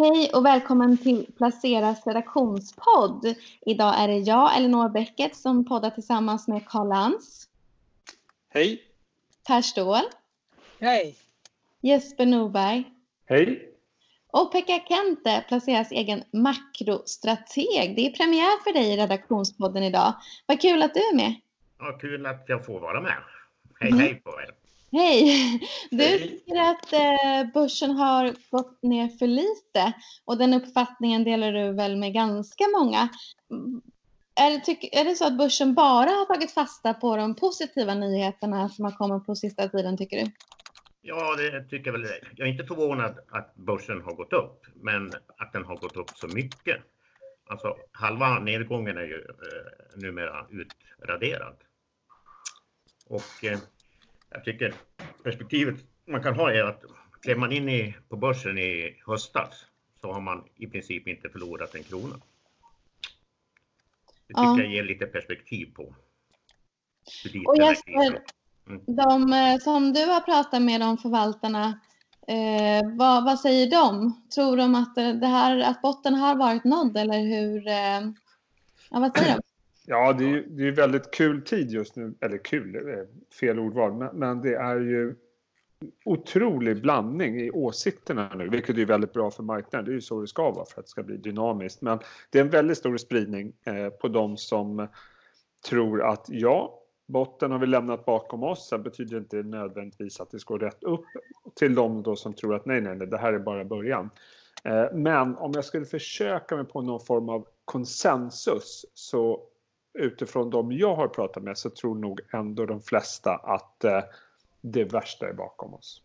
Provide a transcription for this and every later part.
Hej och välkommen till Placeras redaktionspodd. Idag är det jag, Elinor Bäcket, som poddar tillsammans med Karl Lantz. Hej! Per Ståhl. Hej! Jesper Norberg. Hej! Och Pekka Kente, Placeras egen makrostrateg. Det är premiär för dig i redaktionspodden idag. Vad kul att du är med. Ja, kul att jag får vara med. Hej, mm. hej på er! Hej! Du tycker att eh, börsen har gått ner för lite och den uppfattningen delar du väl med ganska många. Är det, är det så att börsen bara har tagit fasta på de positiva nyheterna som har kommit på sista tiden tycker du? Ja, det tycker jag väl. Jag är inte förvånad att börsen har gått upp, men att den har gått upp så mycket. Alltså halva nedgången är ju eh, numera utraderad. Och eh, jag tycker perspektivet man kan ha är att klev man in i, på börsen i höstas så har man i princip inte förlorat en krona. Det tycker ja. jag ger lite perspektiv på. Och Jesper, mm. de eh, som du har pratat med, de förvaltarna, eh, vad, vad, säger de? Tror de att, det här, att botten har varit nådd eller hur? Eh, ja, vad säger de? Ja, det är ju det är väldigt kul tid just nu. Eller kul, fel ordval. Men, men det är ju otrolig blandning i åsikterna nu, vilket är väldigt bra för marknaden. Det är ju så det ska vara för att det ska bli dynamiskt. Men det är en väldigt stor spridning eh, på de som tror att ja, botten har vi lämnat bakom oss. Sen betyder det inte nödvändigtvis att det ska gå rätt upp. Till de då som tror att nej, nej, nej, det här är bara början. Eh, men om jag skulle försöka mig på någon form av konsensus så utifrån de jag har pratat med så tror nog ändå de flesta att eh, det värsta är bakom oss.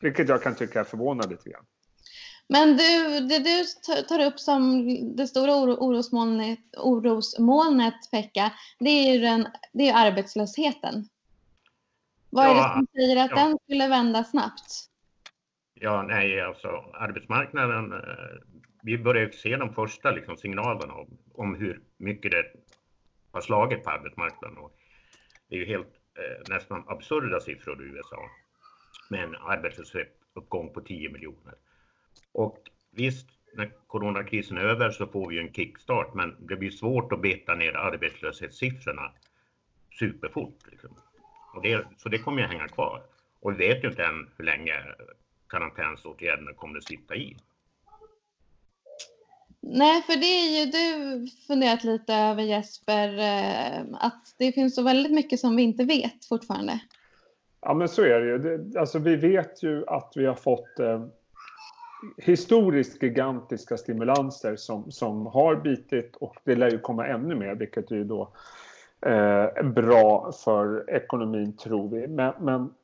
Vilket jag kan tycka är förvånande lite grann. Men du, det du tar upp som det stora orosmolnet, orosmolnet Pekka, det är ju den, det är arbetslösheten. Vad är det som säger att ja. den skulle vända snabbt? Ja, nej, alltså arbetsmarknaden. Vi börjar se de första liksom, signalerna om, om hur mycket det har slagit på arbetsmarknaden. Och det är ju helt eh, nästan absurda siffror i USA med en arbetslöshetsuppgång på 10 miljoner. Och visst, när coronakrisen är över så får vi en kickstart, men det blir svårt att beta ner arbetslöshetssiffrorna superfort. Liksom. Och det, så det kommer ju hänga kvar. Och vi vet ju inte än hur länge karantänsåtgärderna kommer att sitta i. Nej, för det är ju du funderat lite över Jesper, eh, att det finns så väldigt mycket som vi inte vet fortfarande. Ja, men så är det ju. Det, alltså, vi vet ju att vi har fått eh, historiskt gigantiska stimulanser som, som har bitit och det lär ju komma ännu mer, vilket är ju då eh, bra för ekonomin, tror vi. Men, men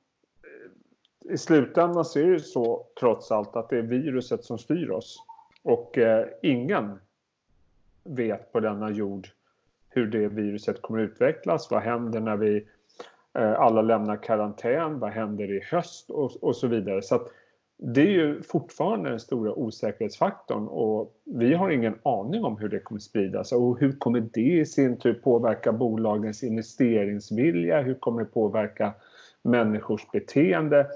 i slutändan så är det ju så, trots allt, att det är viruset som styr oss. Och eh, ingen vet på denna jord hur det viruset kommer utvecklas. Vad händer när vi eh, alla lämnar karantän? Vad händer i höst? Och, och så vidare. Så det är ju fortfarande den stora osäkerhetsfaktorn och vi har ingen aning om hur det kommer spridas och hur kommer det i sin tur påverka bolagens investeringsvilja? Hur kommer det påverka människors beteende?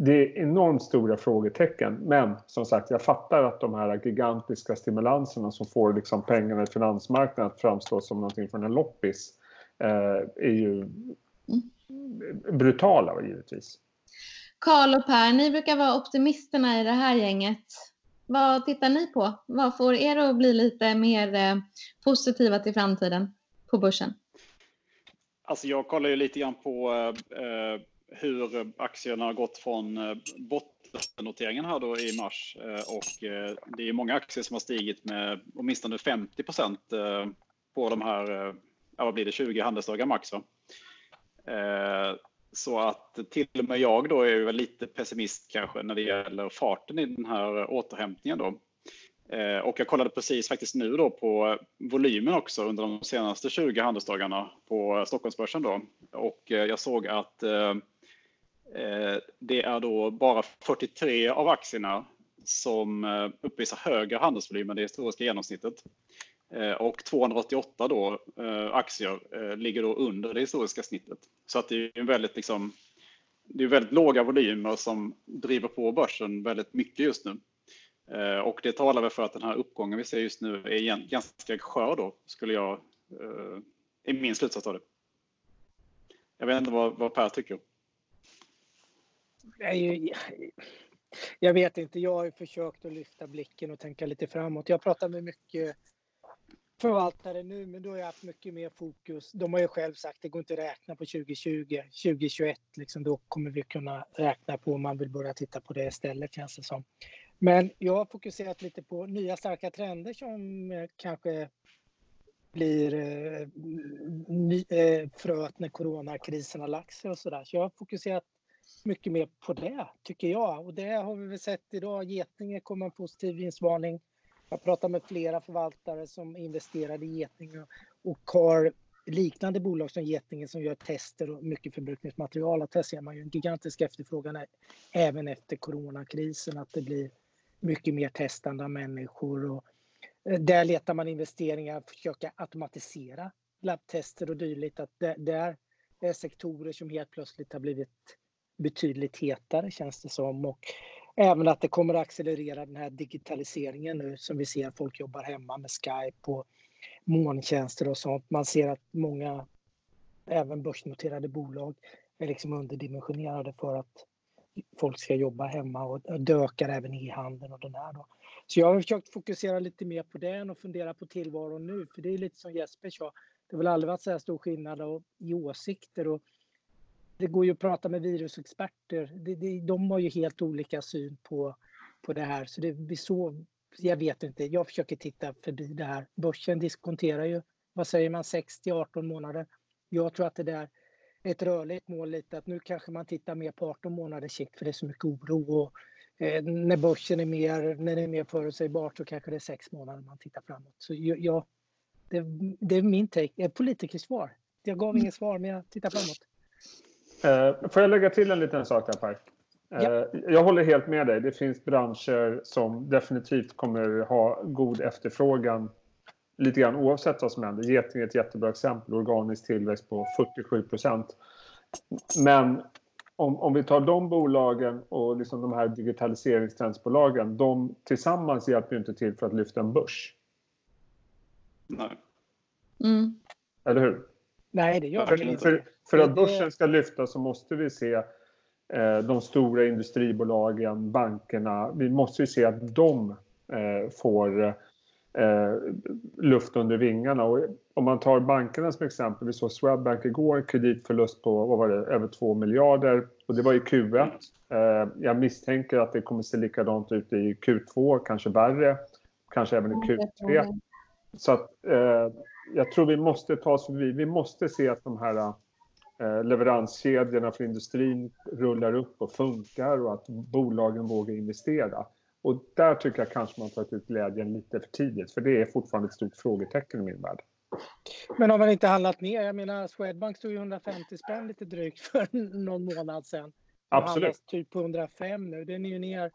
Det är enormt stora frågetecken. Men som sagt, jag fattar att de här gigantiska stimulanserna som får liksom pengarna i finansmarknaden att framstå som någonting från en loppis eh, är ju brutala givetvis. Karl och Per, ni brukar vara optimisterna i det här gänget. Vad tittar ni på? Vad får er att bli lite mer eh, positiva till framtiden på börsen? Alltså jag kollar ju lite grann på eh, hur aktierna har gått från eh, bottennoteringen här då i mars eh, och eh, det är många aktier som har stigit med åtminstone 50 på de här, ja, vad blir det, 20 handelsdagar max. Va? Så att till och med jag då är väl lite pessimist kanske när det gäller farten i den här återhämtningen då. Och jag kollade precis faktiskt nu då på volymen också under de senaste 20 handelsdagarna på Stockholmsbörsen då. Och jag såg att Eh, Eh, det är då bara 43 av aktierna som eh, uppvisar högre handelsvolym än det historiska genomsnittet. Eh, och 288 då, aktier ligger då under det historiska snittet. Så att det är en väldigt, liksom, det är väldigt låga volymer som driver på börsen väldigt mycket just nu. Och det talar väl för att den här uppgången vi ser just nu är ganska skör då, skulle jag, eh, är min slutsats av det. Jag vet inte vad, vad Per tycker. Jag vet inte, jag har försökt att lyfta blicken och tänka lite framåt. Jag pratar med mycket förvaltare nu, men då har jag haft mycket mer fokus. De har ju själv sagt att det går inte att räkna på 2020, 2021, liksom, då kommer vi kunna räkna på om man vill börja titta på det istället känns det som. Men jag har fokuserat lite på nya starka trender som eh, kanske blir eh, ny, eh, fröet när coronakrisen har lagt sig och sådär. Så jag har fokuserat mycket mer på det, tycker jag. Och det har vi väl sett idag. Getinge kom en positiv vinstvarning. Jag pratar med flera förvaltare som investerade i Getinge och har liknande bolag som Getinge som gör tester och mycket förbrukningsmaterial. Att här ser man ju en gigantisk efterfrågan även efter coronakrisen, att det blir mycket mer testande av människor. Och eh, där letar man investeringar, försöka automatisera labbtester och dylikt. Att det, där är eh, sektorer som helt plötsligt har blivit betydligt hetare känns det som. Och även att det kommer att accelerera den här digitaliseringen nu som vi ser folk jobbar hemma med Skype och molntjänster och sånt. Man ser att många, även börsnoterade bolag, är liksom underdimensionerade för att folk ska jobba hemma och det ökar även e-handeln och den här då. Så jag har försökt fokusera lite mer på det och fundera på tillvaron nu, för det är lite som Jesper sa, det har väl aldrig varit så här stor skillnad i åsikter och det går ju att prata med virusexperter. Det, det, de har ju helt olika syn på, på det här. Så det blir så, jag vet inte, jag försöker titta förbi det här. Börsen diskonterar ju, vad säger man, 60 18 månader. Jag tror att det där är ett rörligt mål lite, att nu kanske man tittar mer på 18 månaders sikt för det är så mycket oro. Och, eh, när börsen är mer, när det är mer förutsägbart så kanske det är sex månader man tittar framåt. Så ja, det, det är min take, ett politikersvar. Jag gav inget svar men jag tittar framåt. Eh, får jag lägga till en liten sak här Per? Ja. Eh, jag håller helt med dig. Det finns branscher som definitivt kommer ha god efterfrågan lite grann oavsett vad som händer. Geting är ett jättebra exempel. Organisk tillväxt på 47 procent. Men om, om vi tar de bolagen och liksom de här digitaliseringstrendsbolagen. De tillsammans hjälper ju inte till för att lyfta en börs. Nej. Mm. Eller hur? Nej, det gör för, inte. För, för att börsen ska lyfta så måste vi se eh, de stora industribolagen, bankerna. Vi måste ju se att de eh, får eh, luft under vingarna. Och om man tar bankerna som exempel, vi såg Swedbank igår, kreditförlust på vad var det, över 2 miljarder och det var i Q1. Eh, jag misstänker att det kommer se likadant ut i Q2, kanske värre, kanske även i Q3. Så att, jag tror vi måste ta oss förbi, vi måste se att de här leveranskedjorna för industrin rullar upp och funkar och att bolagen vågar investera. Och där tycker jag kanske man tagit ut glädjen lite för tidigt, för det är fortfarande ett stort frågetecken i min värld. Men har man inte handlat ner? Jag menar, Swedbank stod ju 150 spänn lite drygt för någon månad sedan. Absolut. typ på 105 nu. Den är ju ner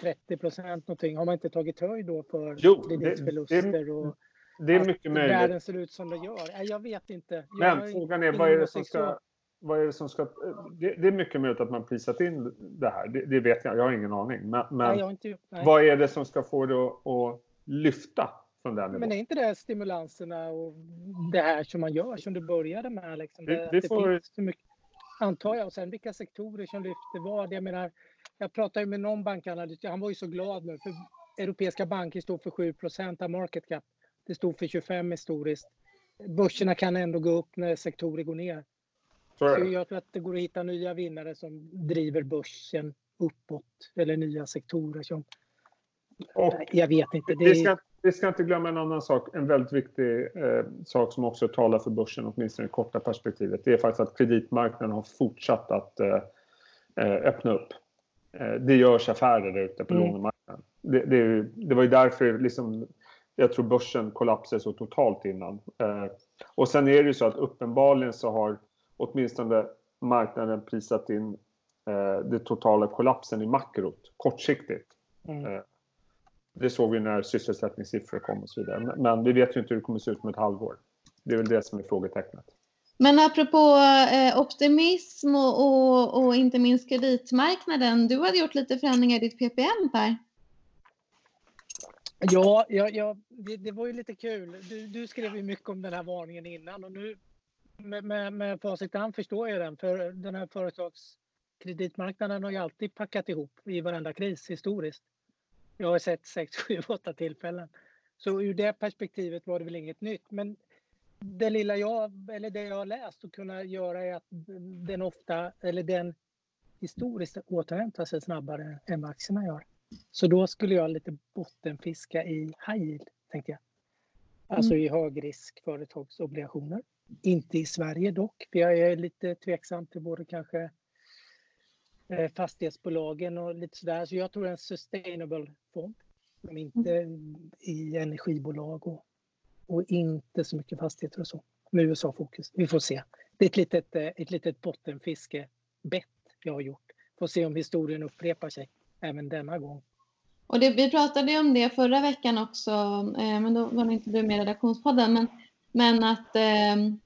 30 procent någonting. Har man inte tagit höjd då för jo, kreditförluster? Det, det, och det är mycket möjligt. världen ser ut som det gör? Jag vet inte. Jag Men frågan är, vad är det som ska... Vad är det, som ska det, det är mycket möjligt att man prisat in det här. Det, det vet jag, jag har ingen aning. Men, men nej, inte, vad är det som ska få det att, att lyfta den? Men är inte det stimulanserna och det här som man gör som du började med? Liksom, det, det, får... finns så mycket, antar jag. Och sen vilka sektorer som lyfter vad. Jag menar, jag pratade med någon bankanalyst, han var ju så glad nu för europeiska banker står för 7% av market cap. Det stod för 25 historiskt. Börserna kan ändå gå upp när sektorer går ner. Så jag tror att det går att hitta nya vinnare som driver börsen uppåt eller nya sektorer som... Och jag vet inte. Det... Vi, ska, vi ska inte glömma en annan sak, en väldigt viktig eh, sak som också talar för börsen, åtminstone i det korta perspektivet. Det är faktiskt att kreditmarknaden har fortsatt att eh, eh öppna upp. Eh, det görs affärer där ute på mm. lånemarknaden. Det, det, det, var ju därför liksom, jag tror börsen kollapsade så totalt innan. Eh, och sen är det ju så att uppenbarligen så har åtminstone marknaden prisat in eh, den totala kollapsen i makrot kortsiktigt. Mm. Eh, det såg vi när sysselsättningssiffror kom och så vidare. Men vi vet ju inte hur det kommer att se ut om ett halvår. Det är väl det som är frågetecknet. Men apropå eh, optimism och, och, och, inte minst kreditmarknaden. Du hade gjort lite förändringar i ditt PPM Per. Ja, ja, ja det, det, var ju lite kul. Du, du, skrev ju mycket om den här varningen innan och nu med, med, med facit hand förstår jag den. För den här företagskreditmarknaden har ju alltid packat ihop i varenda kris historiskt. Jag har sett 6, 7, 8 tillfällen. Så ur det perspektivet var det väl inget nytt. Men det lilla jag, eller det jag har läst och kunnat göra är att den ofta, eller den historiskt återhämtar sig snabbare än vad aktierna gör. Så då skulle jag lite bottenfiska i high yield, tänkte jag. Alltså mm. i högrisk företagsobligationer. Inte i Sverige dock, för jag är lite tveksam till både kanske eh, fastighetsbolagen och lite sådär. Så jag tror en sustainable fond. Som inte mm. i energibolag och, och inte så mycket fastigheter och så. Med USA-fokus. Vi får se. Det är ett litet, eh, ett litet bottenfiske bett jag har gjort. Får se om historien upprepar sig även denna gång. Och det, vi pratade om det förra veckan också, eh, men då var inte du med i redaktionspodden, men, men att ehm,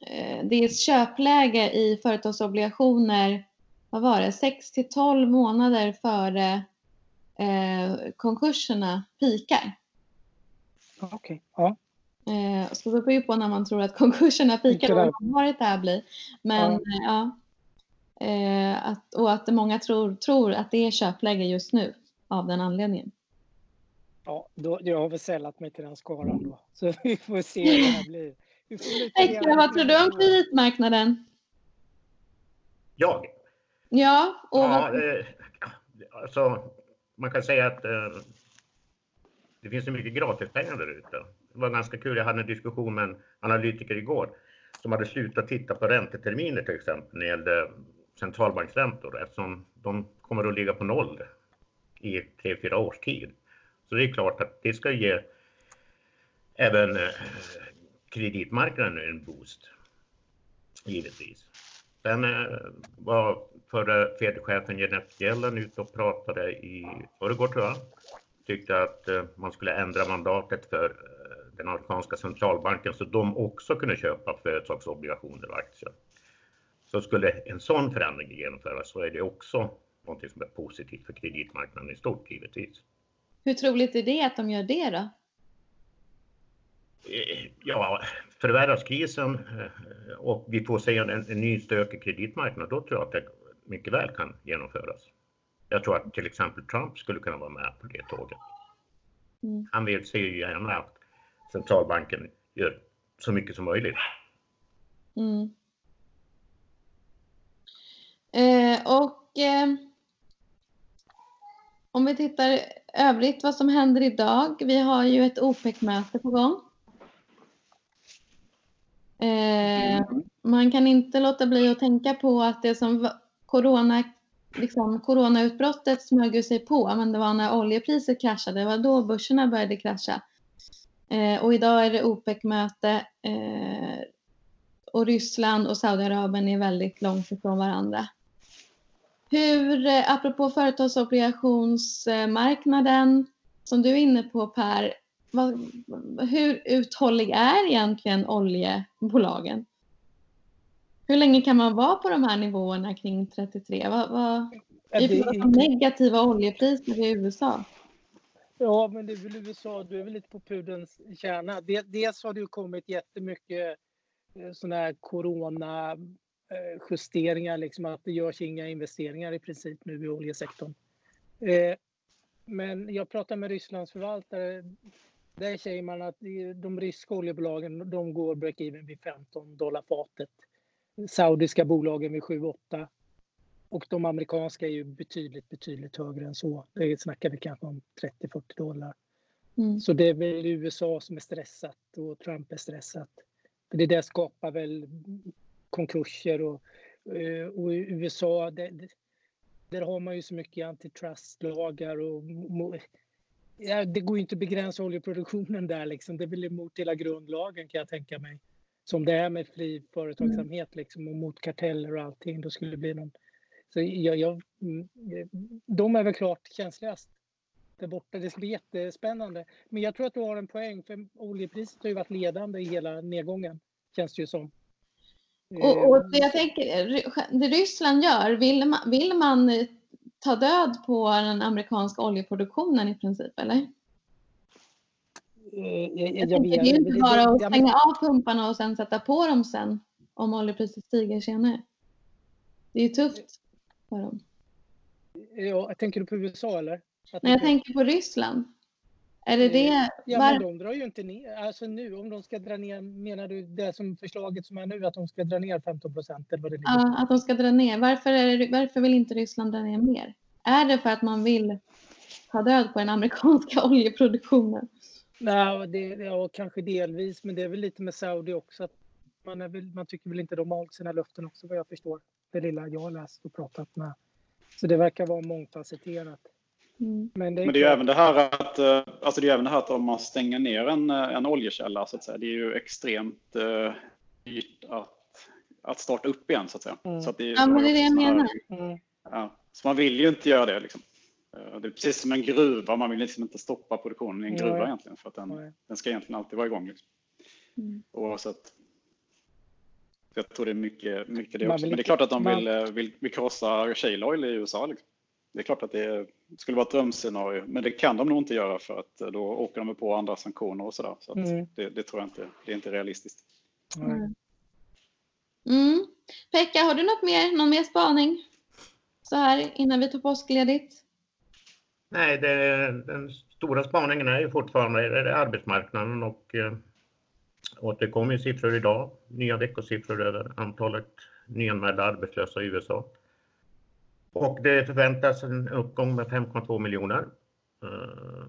eh, det är köpläge i företagsobligationer, vad var det, 6 till 12 månader före eh, konkurserna pikar. Okej, okay. ja. Eh, så det beror ju på när man tror att konkurserna pikar och hur långvarigt det här blir. Men ja. ja Eh, att, och att många tror, tror att det är köpläge just nu av den anledningen. Ja, då, jag har väl sällat mig till den skaran då. Så vi får se hur det här blir. Extra, vad tror du om kreditmarknaden? Jag? Ja, och ja, eh, alltså, man kan säga att eh, det finns så mycket gratispengar där ute. Det var ganska kul, jag hade en diskussion med en analytiker igår som hade slutat titta på ränteterminer till exempel när det gällde centralbanksräntor eftersom de kommer att ligga på noll i tre, fyra års tid. Så det är klart att det ska ge även eh, kreditmarknaden en boost, givetvis. Sen eh, var förre Fed-chefen Janet Yellen ute och pratade i förrgår tror jag. Tyckte att eh, man skulle ändra mandatet för den amerikanska centralbanken så de också kunde köpa företagsobligationer och aktier. Så skulle en sån förändring genomföras så är det också något som är positivt för kreditmarknaden i stort givetvis. Hur troligt är det att de gör det då? Eh, ja, förvärras krisen eh, och vi får se en, en ny stökig kreditmarknad, då tror jag att det mycket väl kan genomföras. Jag tror att till exempel Trump skulle kunna vara med på det tåget. Mm. Han vill se ju gärna att centralbanken gör så mycket som möjligt. Mm. Eh, och eh, om vi tittar övrigt vad som händer idag. Vi har ju ett OPEC-möte på gång. Eh, man kan inte låta bli att tänka på att det som corona, liksom, coronautbrottet smög sig på, men det var när oljepriset kraschade, det var då börserna började krascha. Eh, och idag är det OPEC-möte eh, och Ryssland och Saudiarabien är väldigt långt ifrån varandra. Hur, eh, apropå företagsobligationsmarknaden som du är inne på Per, vad, hur uthållig är egentligen oljebolagen? Hur länge kan man vara på de här nivåerna kring 33? Vad, vad, vi pratar om negativa oljepriser i USA. Ja, men det är väl USA, du är väl lite på pudelns kärna. Dels har det ju kommit jättemycket eh, sådana här corona justeringar, liksom att det görs inga investeringar i princip nu i oljesektorn. Eh, men jag pratar med Rysslands förvaltare. Där säger man att de ryska oljebolagen de går break-even vid 15 dollar fatet. Saudiska bolagen vid 7-8. Och de amerikanska är ju betydligt, betydligt högre än så. Det snackar vi kanske om 30-40 dollar. Mm. Så det är väl USA som är stressat och Trump är stressat. För det där skapar väl konkurser och, eh, och i USA det, det, där har man ju så mycket antitrustlagar och ja, det går ju inte att begränsa oljeproduktionen där liksom. Det är väl emot hela grundlagen kan jag tänka mig. Som det är med fri företagsamhet liksom och mot karteller och allting. Då skulle det bli någon... Så jag, jag, mm, de är väl klart känsligast där borta. Det ska bli jättespännande. Men jag tror att du har en poäng för oljepriset har ju varit ledande i hela nedgången. Känns det ju som. Och, och jag tänker, det Ryssland gör, vill man, vill man ta död på den amerikanska oljeproduktionen i princip, eller? jag, Jag jag vet det är ju inte bara att stänga av pumparna och sen sätta på dem sen om oljepriset stiger senare. Det är ju tufft för dem. Ja, tänker du på USA eller? Att När jag det- tänker på Ryssland. Är det Eh, det? Ja, var- men de drar ju inte ner. Alltså nu, om de ska dra ner, menar du det som förslaget som är nu, att de ska dra ner 15 procent eller vad det ligger Ja, att de ska dra ner. Varför, det, varför vill inte Ryssland dra ner mer? Är det för att man vill ta död på den amerikanska oljeproduktionen? Nej, det, ja, kanske delvis, men det är väl lite med Saudi också. Man, väl, man tycker väl inte de har hållit sina löften också vad jag förstår. Det lilla jag har läst och pratat med. Så det verkar vara mångfacetterat. Mm. Men det är, Men det är ju även det här att, eh, alltså det är även det här att om man stänger ner en, eh, en oljekälla så att säga, det är ju extremt eh, dyrt att, att starta upp igen så att säga. Mm. Så att det, Ja, men det är det jag menar. Mm. Ja, så man vill ju inte göra det liksom. Eh, Det är precis som en gruva, man vill liksom inte stoppa produktionen i en gruva Nej. egentligen för att den, den ska egentligen alltid vara igång. Liksom. Mm. Oavsett. Så Jag tror det är mycket, mycket det Man också. vill Men det är klart att de man- vill, vill, vill krossa shale oil i USA. Liksom. Det är klart att det skulle vara ett drömscenario. Men det kan de nog inte göra för att eh, då åker de på andra sanktioner och sådär. Så Mm. det, det tror jag inte. Det är inte realistiskt. Nej. Mm. Pekka, har du något mer? Någon mer spaning? Så här innan vi tar påskledigt? Nej, det, den stora spaningen är ju fortfarande är arbetsmarknaden och eh, återkommer siffror idag, nya veckosiffror över antalet nyanmälda arbetslösa i USA. Och det förväntas en uppgång med 5,2 miljoner. Eh,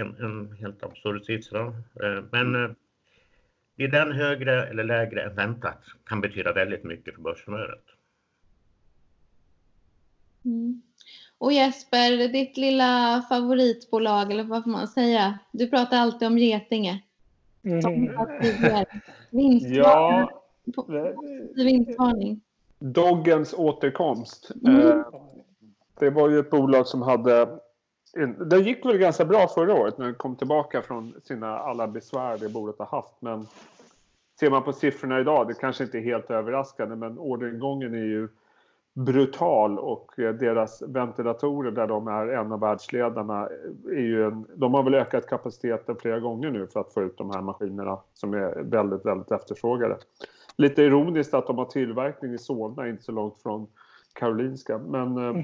En, en helt absurd siffra. Eh, Men eh, är den högre eller lägre än väntat kan betyda väldigt mycket för börshumöret. Mm. Och Jesper, ditt lilla favoritbolag, eller vad får man säga? Du pratar alltid om Getinge. Som Mm. Vinstvarning. Ja, på- Vinstvarning. Doggens återkomst. Mm. Eh, Det var ju ett bolag som hade... Det gick väl ganska bra förra året när det kom tillbaka från sina alla besvär det bolaget har haft. Men ser man på siffrorna idag, det kanske inte är helt överraskande, men orderingången är ju brutal och eh, deras ventilatorer där de är en av världsledarna är ju en, de har väl ökat kapaciteten flera gånger nu för att få ut de här maskinerna som är väldigt, väldigt efterfrågade. Lite ironiskt att de har tillverkning i Solna, inte så långt från Karolinska. Men eh,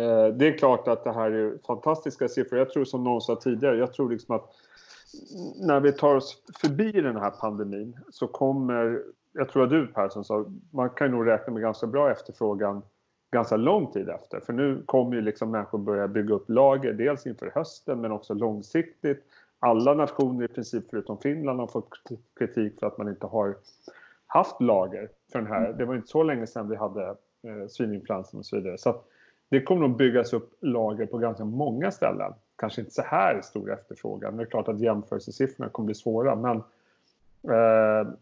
eh, det är klart att det här är fantastiska siffror. Jag tror som någon sa tidigare, jag tror liksom att när vi tar oss förbi den här pandemin så kommer, jag tror att du Persson sa, man kan nog räkna med ganska bra efterfrågan ganska lång tid efter. För nu kommer ju liksom människor börja bygga upp lager, dels inför hösten men också långsiktigt. Alla nationer i princip förutom Finland har fått kritik för att man inte har haft lager för den här. Det var inte så länge sedan vi hade eh, svininfluensan och så vidare. Så det kommer nog byggas upp lager på ganska många ställen. Kanske inte så här stor efterfrågan. Det är klart att jämförelsesiffrorna kommer bli svåra men eh,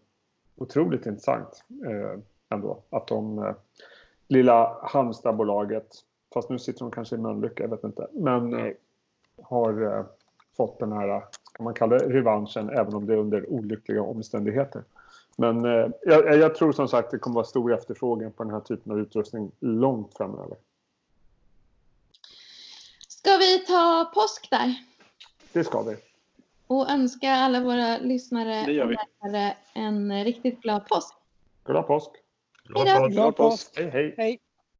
otroligt intressant eh, ändå att de eh, lilla Halmstadbolaget, fast nu sitter de kanske i Mölnlycke, jag vet inte, men eh, har eh, fått den här, kan man kalla det revanschen, även om det är under olyckliga omständigheter. Men eh, jag, jag tror som sagt det kommer vara stor efterfrågan på den här typen av utrustning långt framöver. Ska vi ta påsk där? Det ska vi. Och önska alla våra lyssnare och vi. läsare en riktigt glad påsk. Glad påsk! Glad påsk. Glad påsk! Hej hej! Hej!